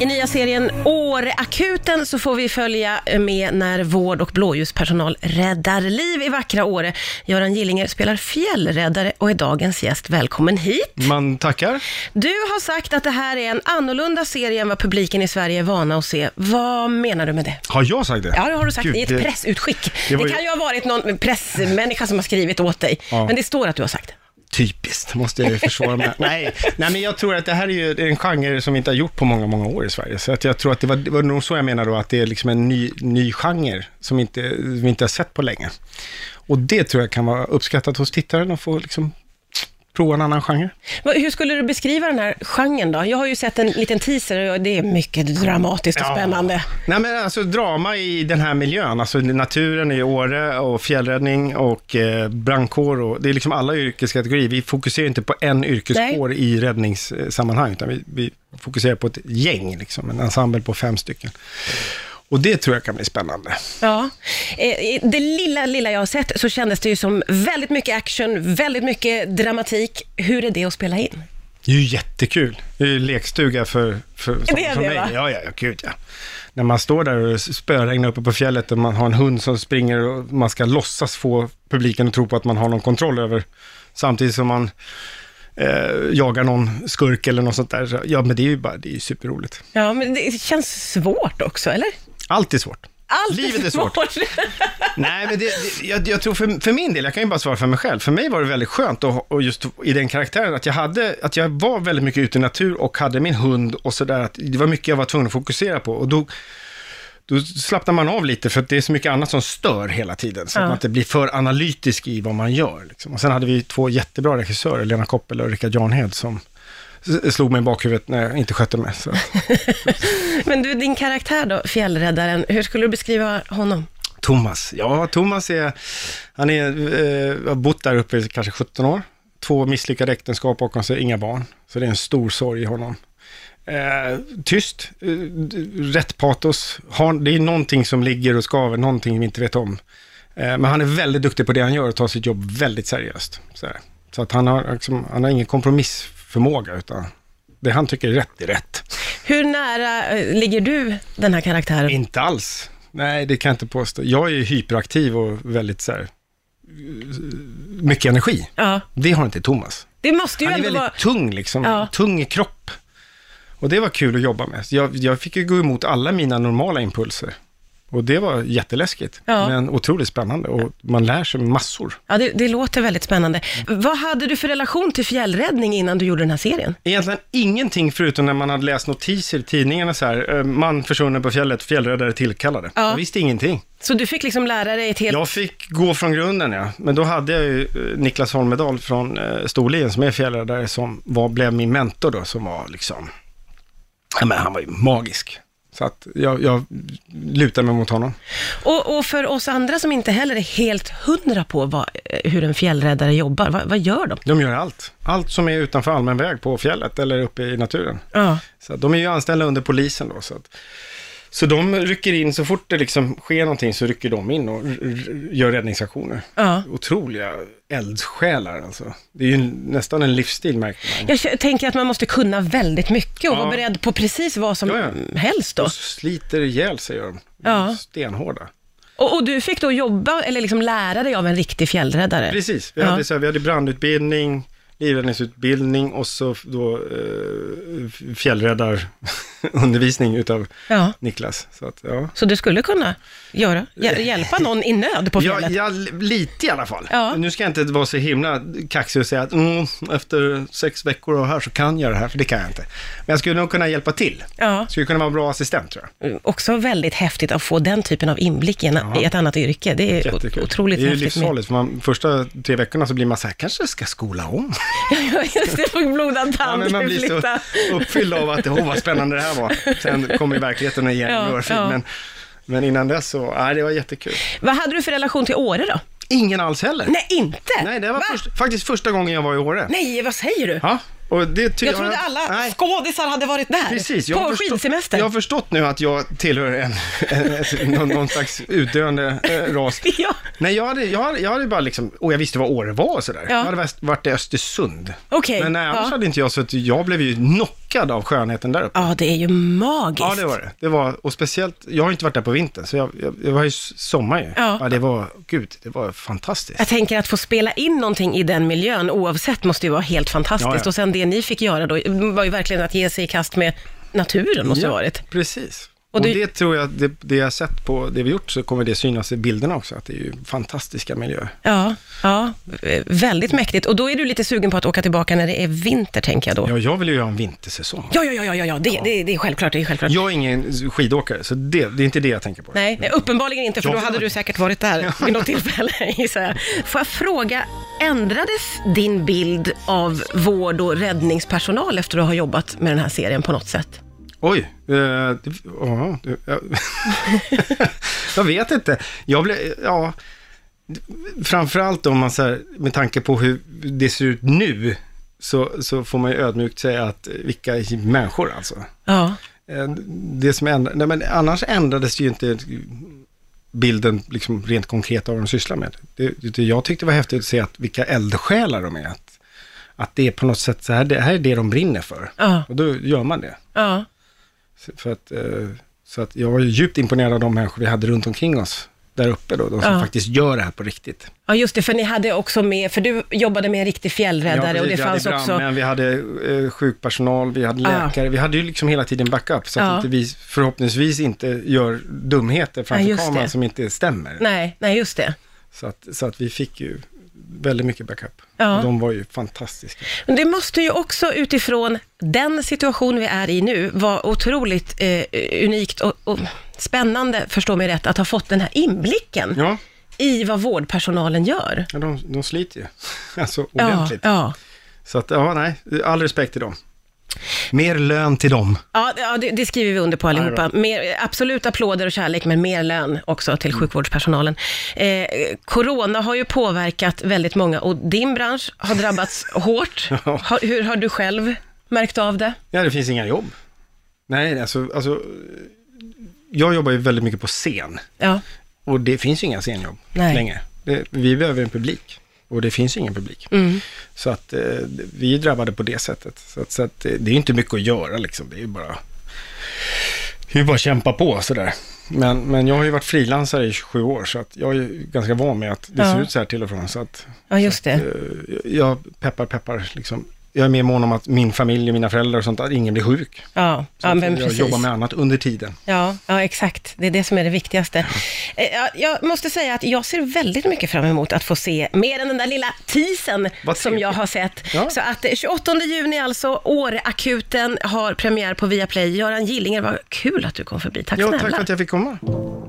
I nya serien Åreakuten så får vi följa med när vård och blåljuspersonal räddar liv i vackra Åre. Göran Gillinger spelar fjällräddare och är dagens gäst. Välkommen hit. Man tackar. Du har sagt att det här är en annorlunda serie än vad publiken i Sverige är vana att se. Vad menar du med det? Har jag sagt det? Ja, det har du sagt Gud, i ett det- pressutskick. Det, det ju- kan ju ha varit någon pressmänniska som har skrivit åt dig, Ja. men det står att du har sagt det. Typiskt, måste jag ju försvara mig. nej, nej, men jag tror att det här är ju en genre som vi inte har gjort på många, många år i Sverige. Så att jag tror att det var, det var nog så jag menar då, att det är liksom en ny, ny genre som inte, vi inte har sett på länge. Och det tror jag kan vara uppskattat hos tittaren att få liksom prova en annan genre. Hur skulle du beskriva den här genren då? Jag har ju sett en liten teaser och det är mycket dramatiskt och Ja. spännande. Nej men alltså drama i den här miljön, alltså naturen i Åre och fjällräddning och eh, brandkår och det är liksom alla yrkeskategorier. Vi fokuserar inte på en yrkeskår i räddningssammanhang, utan vi, vi fokuserar på ett gäng, liksom, en ensemble på fem stycken. Och det tror jag kan bli spännande. Ja. Eh, Det lilla, lilla jag har sett så kändes det ju som väldigt mycket action, väldigt mycket dramatik. Hur är det att spela in? Det är ju jättekul. Det är ju lekstuga för, för, som, Det som det, mig. va? Ja, ja, ja, gud ja. När man står där och spöregnar uppe på fjället och man har en hund som springer och man ska låtsas få publiken att tro på att man har någon kontroll över, samtidigt som man eh, jagar någon skurk eller något sånt där. Ja, men det är ju bara, det är ju superroligt. Ja, men det känns svårt också, eller? Allt är svårt. Allt Livet är svårt. Nej, men det, det, jag, jag tror för, för min del, jag kan ju bara svara för mig själv, för mig var det väldigt skönt och, och just i den karaktären att jag hade, att jag var väldigt mycket ute i natur och hade min hund och sådär, att det var mycket jag var tvungen att fokusera på och då, då slappnar man av lite för att det är så mycket annat som stör hela tiden, så Ja. att man inte blir för analytisk i vad man gör. Liksom. Och sen hade vi två jättebra regissörer, Lena Koppel och Rickard Janhed, som slog mig i bakhuvudet när jag inte skötte mig. Så. Men du, din karaktär då, fjällräddaren, hur skulle du beskriva honom? Thomas, ja Thomas är, han är, eh, har bott där uppe i kanske 17 år. Två misslyckade äktenskap bakom sig, inga barn. Så det är en stor sorg i honom. Eh, tyst, eh, rätt patos. Har, det är någonting som ligger och skaver, någonting vi inte vet om. Eh, men han är väldigt duktig på det han gör och tar sitt jobb väldigt seriöst. Så, så att han har, liksom, han har ingen kompromissförmåga, utan det han tycker är rätt är rätt. Hur nära eh, ligger du den här karaktären? Inte alls. Nej, det kan jag inte påstå. Jag är ju hyperaktiv och väldigt så här, mycket energi. Ja, Det har inte Thomas. det måste ju Han är väldigt vara... tung liksom, Ja. tung i kropp. Och det var kul att jobba med. Jag, jag fick ju gå emot alla mina normala impulser. Och det var jätteläskigt, Ja. men otroligt spännande och man lär sig massor. Ja, det, det låter väldigt spännande. Vad hade du för relation till fjällräddning innan du gjorde den här serien? Egentligen ingenting förutom när man hade läst notiser i tidningarna så här, eh, man försvunnen på fjället, fjällräddare tillkallade. Ja. Jag visste ingenting. Så du fick liksom lära dig ett helt... Jag fick gå från grunden, ja. Men då hade jag ju eh, Niklas Holmedal från eh, Storlien som är fjällräddare som var, blev min mentor då, som var liksom, ja men han var ju magisk. Så att jag, jag lutar mig mot honom. Och, och för oss andra som inte heller är helt hundra på vad, eh, hur en fjällräddare jobbar, vad, vad gör de? De gör allt. Allt som är utanför allmän väg på fjället eller uppe i naturen. Ja. Så de är ju anställda under polisen då. Så, att, så de rycker in, så fort det liksom sker någonting så rycker de in och gör räddningsaktioner. ja. Otroliga eldsjälar alltså. Det är ju nästan en livsstil märker man. Jag tänker att man måste kunna väldigt mycket och Ja. vara beredd på precis vad som Ja, ja. helst då. Och sliter ihjäl sig gör de. Ja. Stenhårda. Och, och du fick då jobba, eller liksom lära dig av en riktig fjällräddare? Precis, vi, hade, så här, vi hade brandutbildning, livräddningsutbildning och så då eh, fjällräddarundervisning utav Ja. Niklas. Så att, ja. Så du skulle kunna göra, hjäl- hjälpa någon i nöd på Ja, fjället? ja, lite i alla fall. Ja. Nu ska jag inte vara så himla kaxig och säga att mm, efter sex veckor och här så kan jag det här, för det kan jag inte. Men jag skulle nog kunna hjälpa till. Ja. Skulle kunna vara bra assistent tror jag. Också väldigt häftigt att få den typen av inblick i, en, Ja. i ett annat yrke. Det är Jättekul. otroligt det är ju häftigt. livsfarligt, för man, första tre veckorna så blir man så här, kanske ska skola om. Ja, just det, blodad Ja, tand, men man blir så uppfylld av att, åh vad spännande det här var. Sen kommer ju verkligheten och ger en Ja, örfil. ja. Men, men innan dess så, nej det var jättekul. Vad hade du för relation till Åre då? Ingen alls heller. Nej, inte? Nej, det var Va? först, faktiskt första gången jag var i Åre. Nej, vad säger du? Ja, Och det ty- Jag trodde alla Nej. skådisar hade varit där. Precis, jag på skidsemester. jag har förstått nu att jag tillhör en, någon, någon slags utdöende eh, ras. Ja, Nej, jag hade, jag, hade, jag hade bara liksom, och jag visste vad Åre var och sådär. Ja. Jag hade varit- i Östersund. okej. Men nej, annars ja. hade inte jag så att jag blev ju knockad av skönheten där uppe. ja, det är ju magiskt. Ja, det var det. det var, och speciellt, jag har inte varit där på vintern, så jag, jag, jag var ju sommar ju. Ja. det var, gud, det var fantastiskt. Jag tänker att få spela in någonting i den miljön oavsett måste ju vara helt fantastiskt. Ja, ja. Och sen det ni fick göra då var ju verkligen att ge sig i kast med naturen måste det ha varit. Precis. Och Och, du- det tror jag, det, det jag sett på det vi gjort, så kommer det synas i bilderna också, att det är ju fantastiska miljöer. Ja, ja, väldigt mäktigt. Och då är du lite sugen på att åka tillbaka när det är vinter, tänker jag då. Ja, jag vill ju ha en vintersäsong. Ja, ja, ja, ja, ja, ja. Det, Det, det är självklart. Det är självklart. Jag är ingen skidåkare, så det, det är inte det jag tänker på. Nej, nej, uppenbarligen inte, för Jag då hade du säkert varit där vid något tillfälle, gissar jag. Får jag fråga, ändrades din bild av vård och räddningspersonal efter att ha jobbat med den här serien på något sätt? Oj, eh, det, ja, det, jag, vet inte. Jag blev, ja, framförallt om man så här, med tanke på hur det ser ut nu, så, så får man ju ödmjukt säga att eh, vilka människor alltså. Ja, Eh, Det som ändra, nej, men annars ändrades ju inte bilden liksom rent konkret av vad de sysslar med. Det, det jag tyckte var häftigt att se att vilka eldsjälar de är. Att, att det är på något sätt så här, det här är det de brinner för. ja, Och då gör man det. ja. För att, eh, så att jag var ju djupt imponerad av de människor vi hade runt omkring oss där uppe då, de som Ja. faktiskt gör det här på riktigt. Ja, just det, för ni hade också med, för du jobbade med en riktig fjällräddare Ja, och det fanns vi hade också... brandmän, vi hade eh, sjukpersonal, vi hade Ja. läkare, vi hade ju liksom hela tiden backup så att Ja. inte vi förhoppningsvis inte gör dumheter Ja, framför kameran som inte stämmer. Nej, nej, just det. Så, att, så att vi fick ju väldigt mycket backup. Ja. De var ju fantastiska. Men det måste ju också utifrån den situation vi är i nu vara otroligt eh, unikt och, och spännande, förstå mig rätt, att ha fått den här inblicken Ja, i vad vårdpersonalen gör. ja de, de sliter ju. Alltså ordentligt. ja. Så att, ja, nej, all respekt till dem. Mer lön till dem. Ja, det- ja det, det skriver vi under på allihopa. Mer, absolut applåder och kärlek, men mer lön också till sjukvårdspersonalen. Eh, corona har ju påverkat väldigt många och din bransch har drabbats hårt. Har, hur har du själv märkt av det? Ja, det finns inga jobb. Nej, alltså, alltså jag jobbar ju väldigt mycket på scen. Ja, Och det finns ju inga scenjobb Nej. längre. Det, vi behöver en publik. Och det finns ingen publik. mm. Så att eh, vi är drabbade på det sättet. Så att, så att eh, det är inte mycket att göra liksom. Det är ju bara... Det är bara att kämpa på sådär. Men, men jag har ju varit frilansare i 27 år så att jag är ju ganska van med att det Ja. ser ut så här till och från. Så att ja just det. eh, jag peppar, peppar liksom. Jag är mer mån om att min familj och mina föräldrar och sånt, att ingen blir sjuk. Ja, Så ja att men jag precis. jobbar med annat under tiden. Ja, ja, exakt. Det är det som är det viktigaste. Eh, ja, Jag måste säga att jag ser väldigt mycket fram emot att få se mer än den där lilla Vad som jag har sett. Ja. Så att eh, 28 juni alltså, Åreakuten har premiär på Viaplay. Göran Gillinger, vad kul att du kom förbi. Tack Ja, snälla. tack för att jag fick komma.